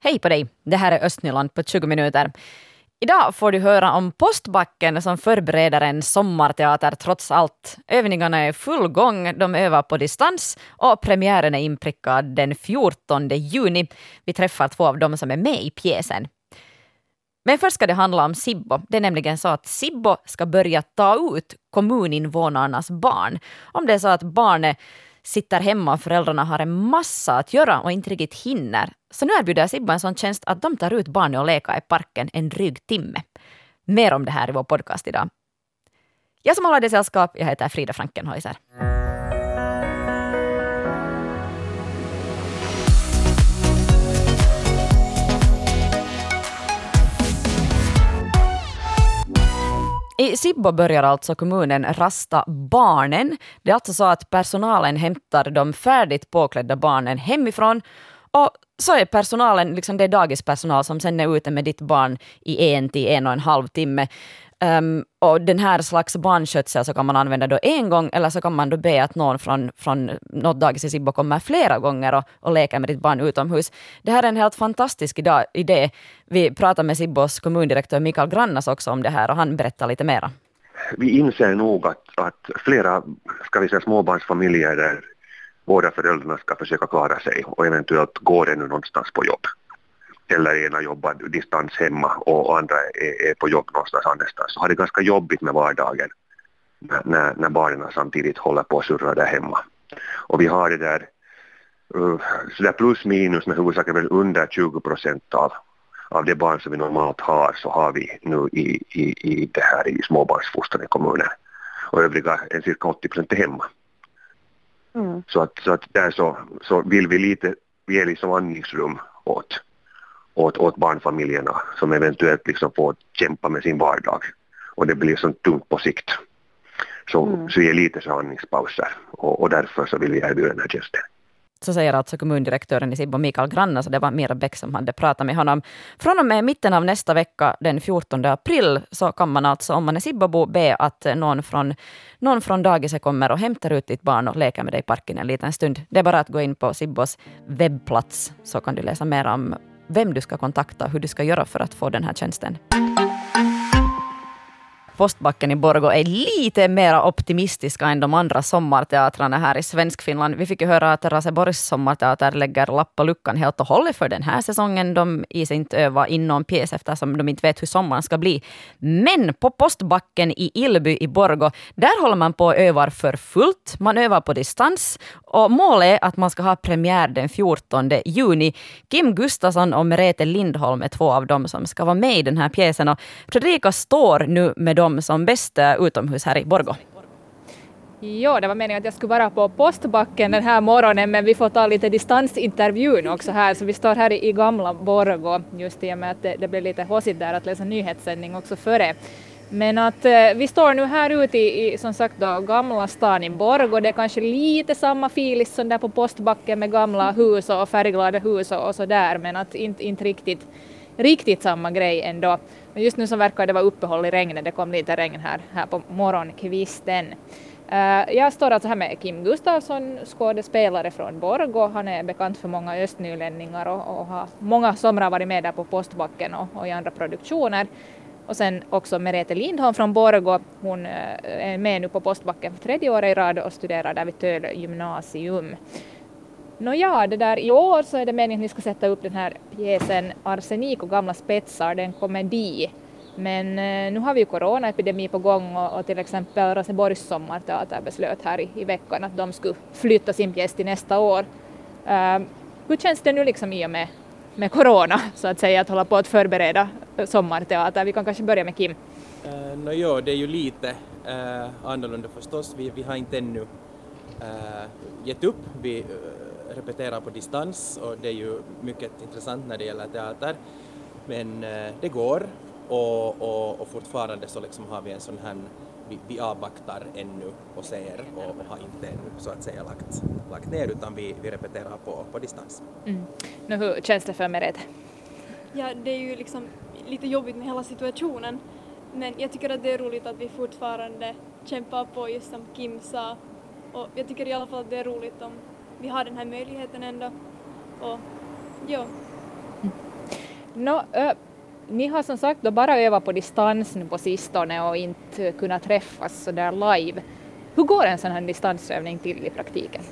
Hej på dig! Det här är Östnyland på 20 minuter. Idag får du höra om Postbacken som förbereder en sommarteater trots allt. Övningarna är full gång, de övar på distans och premiären är inprickad den 14 juni. Vi träffar två av dem som är med i pjäsen. Men först ska det handla om Sibbo. Det är nämligen så att Sibbo ska börja ta ut kommuninvånarnas barn. Om det är så att barnet sitter hemma och föräldrarna har en massa att göra och inte riktigt hinner. Så nu erbjuder Sibba en sån tjänst att de tar ut barnet och leka i parken en dryg timme. Mer om det här i vår podcast idag. Jag som håller dig sällskap, jag heter Frida Frankenhäuser. I Sibbo börjar alltså kommunen rasta barnen. Det är alltså så att personalen hämtar de färdigt påklädda barnen hemifrån och så är personalen, liksom det är dagispersonal som sen är ute med ditt barn i en till en och en halv timme. Um, och den här slags barnskötsel så kan man använda då en gång eller så kan man då be att någon från, från något dagis i Sibbo kommer flera gånger och, och leker med ditt barn utomhus. Det här är en helt fantastisk idé. Vi pratade med Sibbos kommundirektör Mikael Grannas också om det här och han berättar lite mera. Vi inser nog att, att flera ska vi säga, småbarnsfamiljer båda föräldrarna ska försöka klara sig och eventuellt går ännu någonstans på jobb eller ena jobbar distans hemma och andra är, är på jobb någonstans annanstans så har det ganska jobbigt med vardagen när, när barnen samtidigt håller på att surra där hemma. Och vi har det där uh, sådär plus minus med väl under 20 procent av, av de barn som vi normalt har så har vi nu i, i, i det här i småbarnsfostran i kommunen. Och övriga, cirka 80 procent är hemma. Mm. Så att, så att där så, så vill vi lite ge liksom andningsrum åt åt, åt barnfamiljerna som eventuellt liksom får kämpa med sin vardag och det blir så tungt på sikt. Så, mm. så ge lite så andningspauser och, och därför så vill vi erbjuda den här tjänsten. Så säger alltså kommundirektören i Sibbo, Mikael Granna, så det var Mira Bäck som hade pratat med honom. Från och med mitten av nästa vecka, den 14 april, så kan man alltså, om man är Sibbobo, be att någon från, någon från dagiset kommer och hämtar ut ditt barn och leker med dig i parken en liten stund. Det är bara att gå in på Sibbos webbplats, så kan du läsa mer om vem du ska kontakta hur du ska göra för att få den här tjänsten. Postbacken i Borgå är lite mer optimistiska än de andra sommarteatrarna här i Svenskfinland. Vi fick ju höra att Raseborgs sommarteater lägger lapp på luckan helt och hållet för den här säsongen. De is inte öva in någon pjäs eftersom de inte vet hur sommaren ska bli. Men på Postbacken i Ilby i Borgå, där håller man på och övar för fullt. Man övar på distans och målet är att man ska ha premiär den 14 juni. Kim Gustafsson och Merete Lindholm är två av dem som ska vara med i den här pjäsen. Och Fredrika står nu med dem dem som bäst eh, utomhus här i Borgå. Ja, det var meningen att jag skulle vara på postbacken den här morgonen men vi får ta lite distansintervjun också här så vi står här i gamla Borgå just i och med att det, det blev lite haussigt där att läsa nyhetssändning också före. Men att eh, vi står nu här ute i, i som sagt då gamla stan i Borgå, det är kanske lite samma filis som där på postbacken med gamla hus och färgglada hus och, och så där men att inte, inte riktigt, riktigt samma grej ändå. Men just nu så verkar det vara uppehåll i regnet, det kom lite regn här, här på morgonkvisten. Uh, jag står alltså här med Kim Gustafsson, skådespelare från Borgå. Han är bekant för många östnylänningar och, och har många somrar varit med där på Postbacken och, och i andra produktioner. Och sen också Merete Lindholm från Borgå. Hon uh, är med nu på Postbacken för tredje året i rad och studerar där vid Töle gymnasium. Nåja, det där i år så är det meningen att ni ska sätta upp den här pjäsen Arsenik och gamla spetsar, det är en komedi. Men eh, nu har vi ju coronaepidemi på gång och, och till exempel Raseborgs sommarteater beslöt här i, i, veckan att de skulle flytta sin pjäs till nästa år. Uh, hur känns det nu liksom i och med, med corona så att säga att hålla på att förbereda eh, sommarteater? Vi kan kanske börja med Kim. Eh, uh, no, jo, det är ju lite uh, annorlunda förstås. Vi, vi har inte ännu uh, gett upp. Vi, repeterar på distans och det är ju mycket intressant när det gäller teater. Men eh, det går och, och, och fortfarande så liksom har vi en sån här vi, vi avvaktar ännu och ser och, och, har inte ännu så att säga lagt, lagt ner utan vi, vi repeterar på, på distans. Mm. Nu, hur känns det för Merete? Ja, det är ju liksom lite jobbigt med hela situationen men jag tycker att det är roligt att vi fortfarande kämpar på just som Kim sa och jag tycker i alla fall att det är roligt om vi har den här möjligheten ändå. Och ja, No, ö, ni har som sagt då bara övat på distans nu på sistone och inte kunnat träffas så där live. Hur går en sån här distansövning till i praktiken?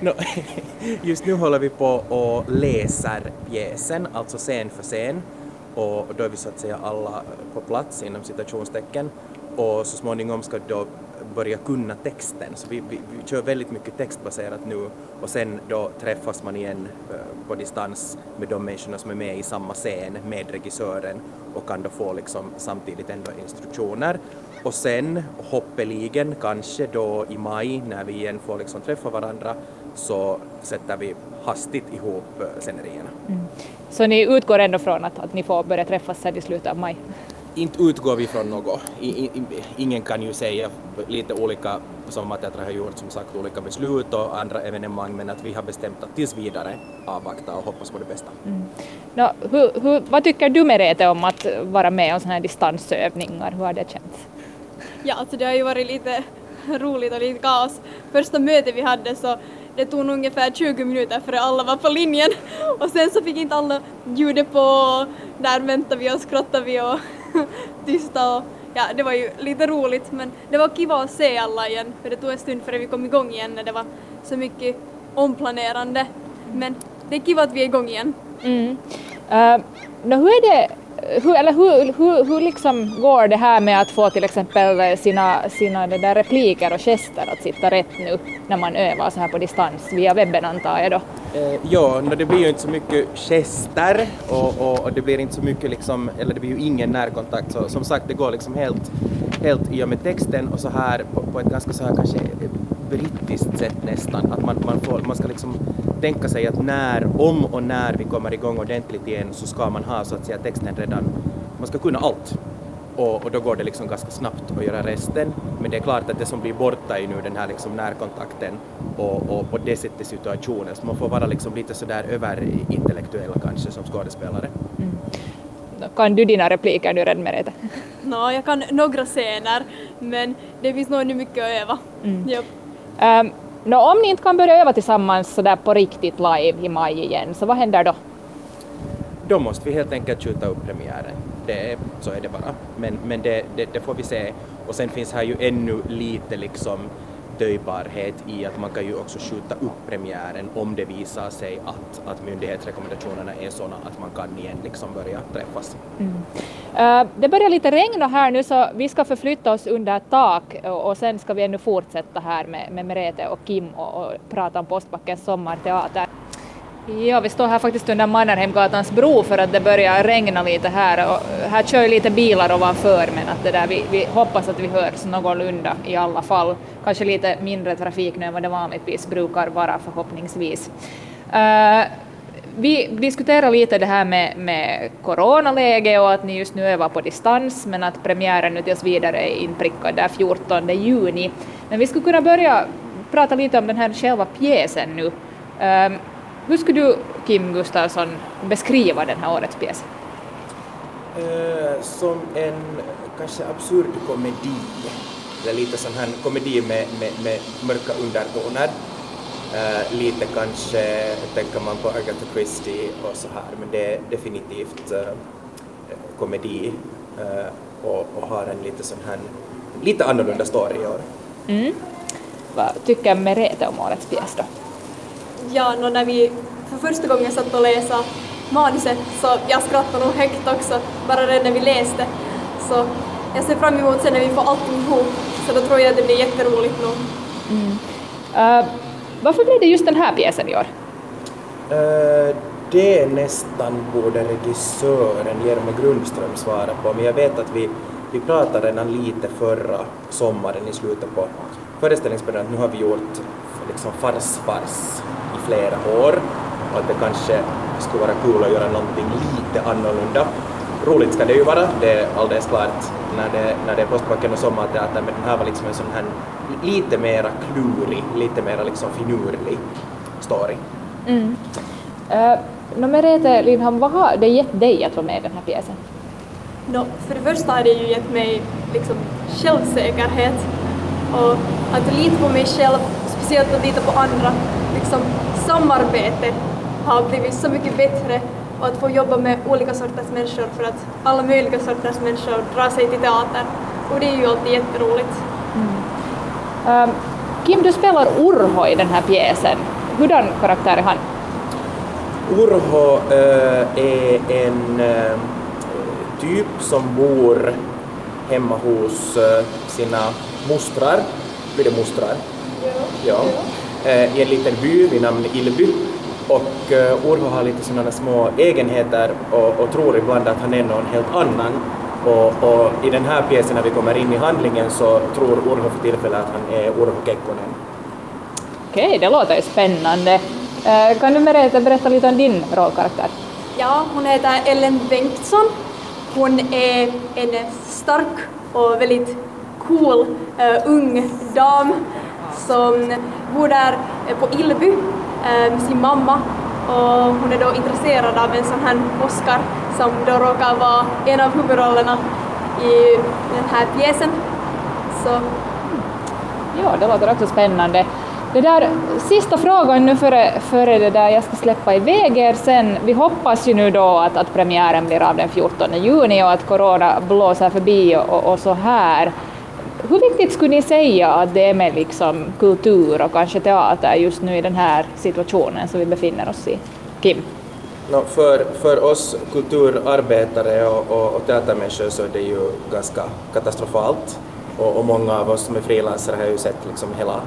No, just nu håller vi på och läser pjäsen, alltså scen för scen, och då är vi så att säga alla på plats inom citationstecken och så småningom ska då börja kunna texten. Så vi, vi, vi kör väldigt mycket textbaserat nu och sen då träffas man igen eh, på distans med de människorna som är med i samma scen med regissören och kan då få liksom samtidigt ändå instruktioner. Och sen hoppeligen kanske då i maj när vi igen får liksom träffa varandra så sätter vi hastigt ihop eh, scenerierna. Mm. Så ni utgår ändå från att, att ni får börja träffas sen i slutet av maj? Inte utgår vi från något. I, i, ingen kan ju säga lite olika, som att jag har gjort som sagt olika beslut och andra evenemang, men att vi har bestämt att tills vidare avvakta och hoppas på det bästa. Mm. No, hur, hur, vad tycker du Merete om att vara med om sådana här distansövningar? Hur har det känts? Ja, alltså det har ju varit lite roligt och lite kaos. Första mötet vi hade så det tog ungefär 20 minuter för alla var på linjen och sen så fick inte alla ljudet på, där väntade vi och skrattade vi och tysta och ja, det var ju lite roligt men det var kiva att se alla igen för det tog en stund före vi kom igång igen när det var så mycket omplanerande. Men det är kiva att vi är igång igen. Mm. Eh, uh, no, hur är det hur, eller hur, hur, hur liksom går det här med att få till exempel sina, sina det där repliker och gester att sitta rätt nu när man övar så här på distans via webben antar jag då? Eh, ja, det blir ju inte så mycket gester och, och, och, det blir inte så mycket liksom, eller det blir ju ingen närkontakt så som sagt det går liksom helt, helt i och med texten och så här på, på ett ganska så här kanske brittiskt sätt nästan att man, man, får, man ska liksom tänka sig att när, om och när vi kommer igång ordentligt igen så ska man ha så att säga texten redan, man ska kunna allt. Och, och, då går det liksom ganska snabbt att göra resten. Men det är klart att det som blir borta är nu den här liksom närkontakten och, och på det sättet situationen. Så man får vara liksom lite sådär överintellektuell kanske som skådespelare. Mm. Kan du dina repliker nu redan Merete? Nå, jag kan några scener men det finns nog ännu mycket att öva. Mm. Yep. Ehm, um, no, om ni inte kan börja öva tillsammans sådär på riktigt live i maj igen, så vad händer då? Då måste vi helt enkelt skjuta upp premiären. Det så är det bara. Men, men det, det, det, får vi se. Och sen finns här ju ännu lite liksom töjbarhet i att man kan ju också skjuta upp premiären om det visar sig att, att myndighetsrekommendationerna är sådana att man kan igen liksom börja träffas. Mm. Uh, det börjar lite regna här nu så vi ska förflytta oss under tak och, och sen ska vi ännu fortsätta här med, med Merete och Kim och, och prata om Postbackens sommarteater. Ja, vi står här faktiskt under Mannerheimgatans bro för att det börjar regna lite här och här kör ju lite bilar ovanför men att det där, vi, vi hoppas att vi hörs någorlunda i alla fall. Kanske lite mindre trafik nu än vad det vanligtvis brukar vara förhoppningsvis. Uh, vi diskuterar lite det här med, med coronaläge och att ni just nu övar på distans men att premiären nu tills vidare är inprickad där 14 juni. Men vi skulle kunna börja prata lite om den här själva pjäsen nu. Uh, hur skulle du, Kim Gustafsson, beskriva den här årets pjäs? Uh, som en kanske absurd komedi, eller lite sån här komedi med, med, med mörka undertoner. Uh, lite kanske tänker man på Agatha Christie och så här, men det är definitivt uh, komedi och, och, har en lite sån här, lite annorlunda story i år. Mm. Vad tycker Merete om årets pjäs då? Ja, no, när vi för första gången satt och läsa manuset så jag skrattade nog högt också, bara redan när vi läste. Så jag ser fram emot sen när vi får allting ihop, så då tror jag att det blir jätteroligt nog. Mm. Uh, varför blev det just den här pjäsen i år? Uh, det nästan borde regissören Jerme Grundström svara på, men jag vet att vi, vi pratade redan lite förra sommaren i slutet på föreställningsperioden, nu har vi gjort liksom fars-fars i flera år och att det kanske skulle vara kul att göra någonting lite annorlunda. Roligt ska det ju vara, det är alldeles klart när det, när det är Postbacken och Sommarteater, men den här var liksom en sån här lite mera klurig, lite mera liksom finurlig story. Mm. Uh, no, Merete Lindholm, vad har det gett dig att vara med i den här pjäsen? No, för det första har det ju gett mig liksom självsäkerhet och att lita på mig själv, speciellt att lita på andra. Liksom samarbete har blivit så mycket bättre och att få jobba med olika sorters människor för att alla möjliga sorters människor drar sig till teater och det är ju alltid jätteroligt. Mm. Um, Kim, du spelar Urho i den här pjäsen. Hurdan karaktär är han? Urho äh, är en äh, typ som bor hemma hos äh, sina mostrar. Blir det mostrar? Ja. ja. I en liten by vid namn Ilby. Och Urho har lite sådana små egenheter och, och tror ibland att han är någon helt annan. Och, och, i den här pjäsen när vi kommer in i handlingen så tror Urho för tillfället att han är Urho Kekkonen. Okej, okay, det låter ju spännande. Eh, kan du berätta, berätta lite om din rollkaraktär? Ja, hon heter Ellen Bengtsson. Hon är en stark och väldigt cool uh, ung dam som bor där eh, på Ilby eh, med sin mamma och hon är då intresserad av en sån här Oscar som då råkar vara en av huvudrollerna i den här pjäsen. Så. Ja, det låter också spännande. Det där, sista frågan nu före, före det där jag ska släppa iväg er sen. Vi hoppas ju nu då att, att premiären blir av den 14 juni och att corona blåser förbi och, och, och så här. Hur viktigt skulle ni säga att det är med liksom kultur och kanske teater just nu i den här situationen som vi befinner oss i? Kim? No, för, för oss kulturarbetare och, och, och teatermänniskor så är det ju ganska katastrofalt och, och många av oss som är frilansare har ju sett liksom hela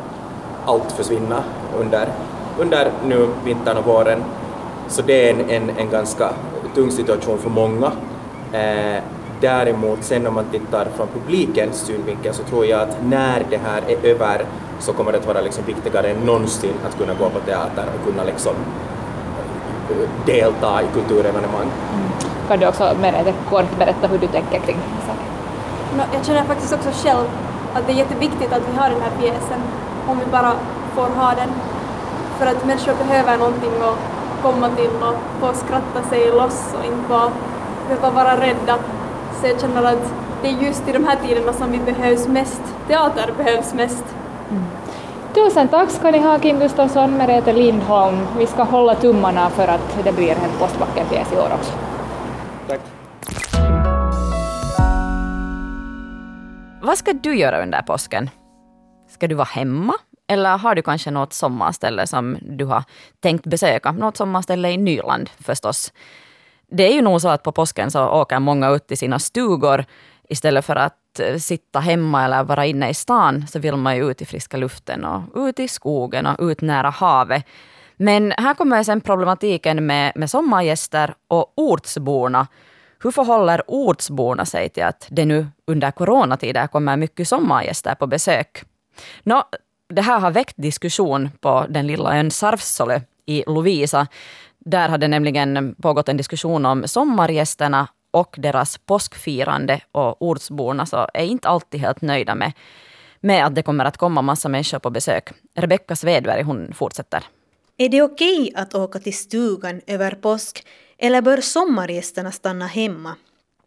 allt försvinna under, under nu vintern och våren. Så det är en, en, en ganska tung situation för många. Eh, däremot sen om man tittar från publikens synvinkel så tror jag att när det här är över så kommer det att vara liksom viktigare än någonsin att kunna gå på teater och kunna liksom eh, delta i kulturevenemang. Mm. Kan du också mer kort berätta hur du tänker kring saken? No, jag känner faktiskt också själv att det är jätteviktigt att vi har den här pjäsen om vi bara får ha den. För att människor behöver någonting att komma till och få skratta sig loss och inte bara behöva vara rädda. Så jag känner att det är just i de här tiderna som vi behövs mest. Teater behövs mest. Mm. Tusen tack ska ni ha Kim Gustafsson, Merete Lindholm. Vi ska hålla tummarna för att det blir en Postbacken-pjäs i år också. Tack. Vad ska du göra under påsken? Ska du vara hemma? Eller har du kanske något sommarställe som du har tänkt besöka? Något sommarställe i Nyland förstås. Det är ju nog så att på påsken så åker många ut till sina stugor. Istället för att eh, sitta hemma eller vara inne i stan så vill man ju ut i friska luften och ut i skogen och ut nära havet. Men här kommer sen problematiken med, med sommargäster och ortsborna. Hur förhåller ortsborna sig till att det nu under coronatider kommer mycket sommargäster på besök? Nå, det här har väckt diskussion på den lilla ön Sarfsole i Lovisa. Där hade nämligen pågått en diskussion om sommargästerna och deras påskfirande och ortsborna så är inte alltid helt nöjda med, med att det kommer att komma massa människor på besök. Rebecka Svedberg hon fortsätter. Är det okej att åka till stugan över påsk eller bör sommargästerna stanna hemma?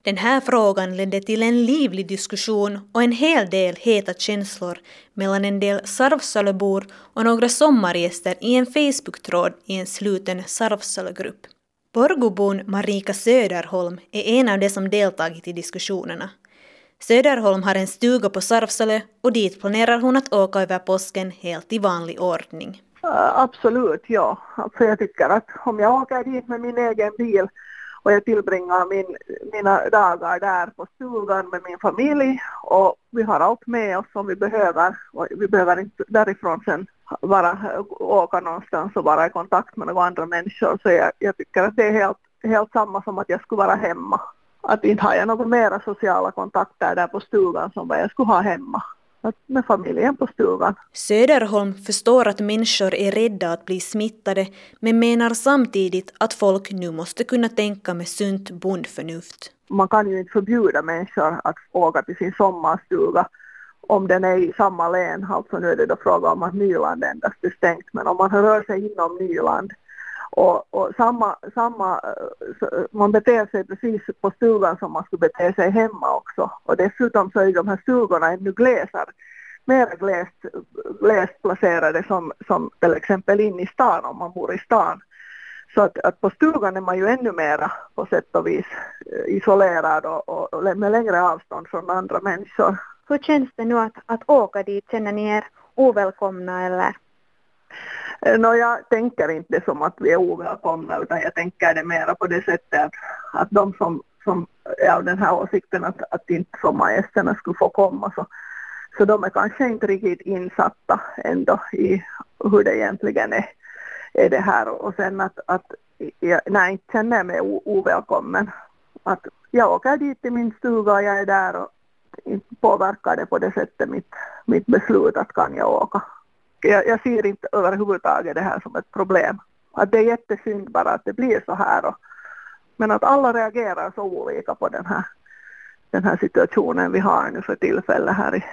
Den här frågan ledde till en livlig diskussion och en hel del heta känslor mellan en del Sarvsalöbor och några sommargäster i en Facebook-tråd i en sluten Sarvsalögrupp. Borgobon Marika Söderholm är en av de som deltagit i diskussionerna. Söderholm har en stuga på Sarvsalö och dit planerar hon att åka över påsken helt i vanlig ordning. Absolut, ja. Alltså jag tycker att om jag åker dit med min egen bil och jag tillbringar min, mina dagar där på stugan med min familj. Och vi har allt med oss som vi behöver. Och vi behöver inte därifrån sen bara åka någonstans och vara i kontakt med några andra människor. Så jag, jag tycker att det är helt, helt samma som att jag skulle vara hemma. Att inte har jag några mera sociala kontakter där på stugan som vad jag skulle ha hemma med familjen på stugan. Söderholm förstår att människor är rädda att bli smittade men menar samtidigt att folk nu måste kunna tänka med sunt bondförnuft. Man kan ju inte förbjuda människor att åka till sin sommarstuga om den är i samma län, alltså nu är det då fråga om att Nyland endast är stängt, men om man rör sig inom Nyland och, och samma, samma, eh, eh, man beter sig precis på stugan som man skulle bete sig hemma också. Och dessutom så är de här stugorna ännu glesare, mer glest, glest placerade som, som till exempel in i stan om man bor i stan. Så att, att på stugan är man ju ännu mera på sätt och vis eh, isolerad och, och, och med längre avstånd från andra människor. Hur känns det nu att, att åka dit? Känner ni er ovälkomna eller? No, jag tänker inte som att vi är ovälkomna utan jag tänker det mera på det sättet att, att de som, som är av den här åsikten att, att inte sommargästerna skulle få komma så, så de är kanske inte riktigt insatta ändå i hur det egentligen är, är det här och sen att, att jag, nej, inte känner jag mig ovälkommen. Att jag åker dit till min stuga och jag är där och inte påverkar det på det sättet mitt, mitt beslut att kan jag åka. Jag, jag ser inte överhuvudtaget det här som ett problem. Att det är jättesynd bara att det blir så här. Och, men att alla reagerar så olika på den här, den här situationen vi har nu för tillfället här i,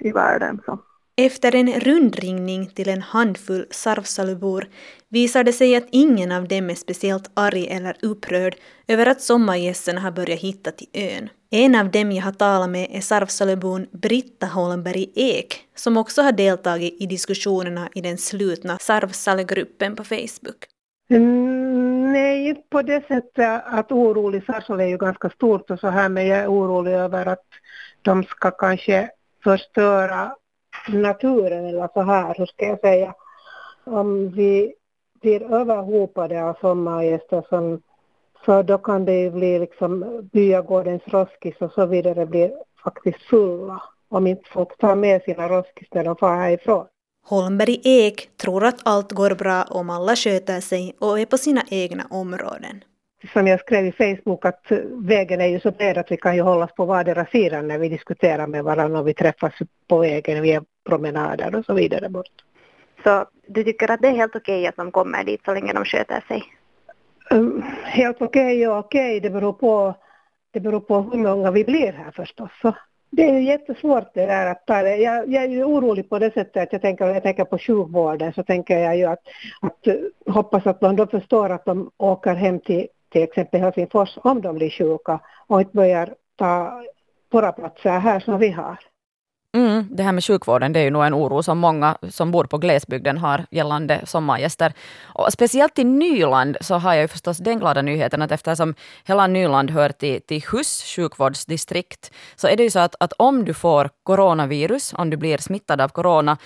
i världen. Så. Efter en rundringning till en handfull Sarvsalubor visar det sig att ingen av dem är speciellt arg eller upprörd över att sommargästerna har börjat hitta till ön. En av dem jag har talat med är Sarvsalöbon Britta Holmberg Ek som också har deltagit i diskussionerna i den slutna Sarvsalögruppen på Facebook. Mm, nej, inte på det sättet att orolig. Sarvsalö är ju ganska stort och så här men jag är orolig över att de ska kanske förstöra naturen eller så här, hur ska jag säga. Om vi blir överhopade av sommargäster som, så då kan det ju bli liksom byagårdens roskis och så vidare blir faktiskt fulla om inte folk tar med sina roskis när de far härifrån. Holmberg Ek tror att allt går bra om alla sköter sig och är på sina egna områden. Som jag skrev i Facebook att vägen är ju så bred att vi kan ju hållas på vardera sidan när vi diskuterar med varandra och vi träffas på vägen via promenader och så vidare bort. Så du tycker att det är helt okej att de kommer dit så länge de sköter sig? Helt okej och okej, det beror på det beror på hur många vi blir här förstås. Så det är ju jättesvårt det där att ta det. Jag, jag är ju orolig på det sättet att jag tänker, jag tänker på sjukvården så tänker jag ju att, att hoppas att de då förstår att de åker hem till till exempel Helsingfors om de blir sjuka och inte börjar ta våra platser här som vi har. Mm, det här med sjukvården, det är ju nog en oro som många som bor på glesbygden har gällande sommargäster. Och speciellt i Nyland så har jag ju förstås den glada nyheten att eftersom hela Nyland hör till, till HUS sjukvårdsdistrikt, så är det ju så att, att om du får coronavirus, om du blir smittad av corona,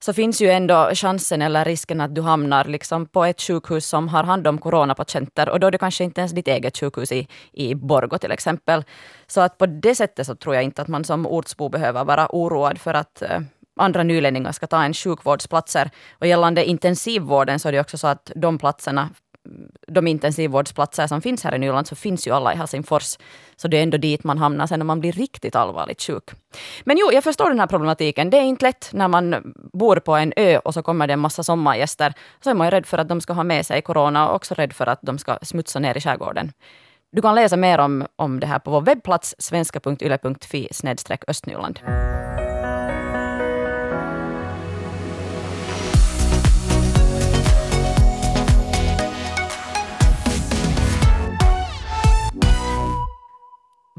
så finns ju ändå chansen eller risken att du hamnar liksom på ett sjukhus som har hand om coronapatienter och då är det kanske inte ens ditt eget sjukhus i, i Borgo till exempel. Så att på det sättet så tror jag inte att man som ortsbo behöver vara oroad för att eh, andra nylänningar ska ta en sjukvårdsplatser. Och gällande intensivvården så är det också så att de platserna de intensivvårdsplatser som finns här i Nyland så finns ju alla i Helsingfors. Så det är ändå dit man hamnar sen när man blir riktigt allvarligt sjuk. Men jo, jag förstår den här problematiken. Det är inte lätt när man bor på en ö och så kommer det en massa sommargäster. Så är man ju rädd för att de ska ha med sig corona och också rädd för att de ska smutsa ner i skärgården. Du kan läsa mer om, om det här på vår webbplats svenska.yle.fi östnyland.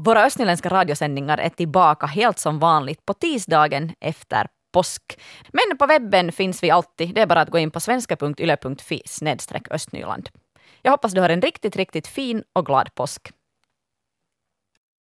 Våra östnyländska radiosändningar är tillbaka helt som vanligt på tisdagen efter påsk. Men på webben finns vi alltid. Det är bara att gå in på svenska.yle.fi östnyland. Jag hoppas du har en riktigt, riktigt fin och glad påsk.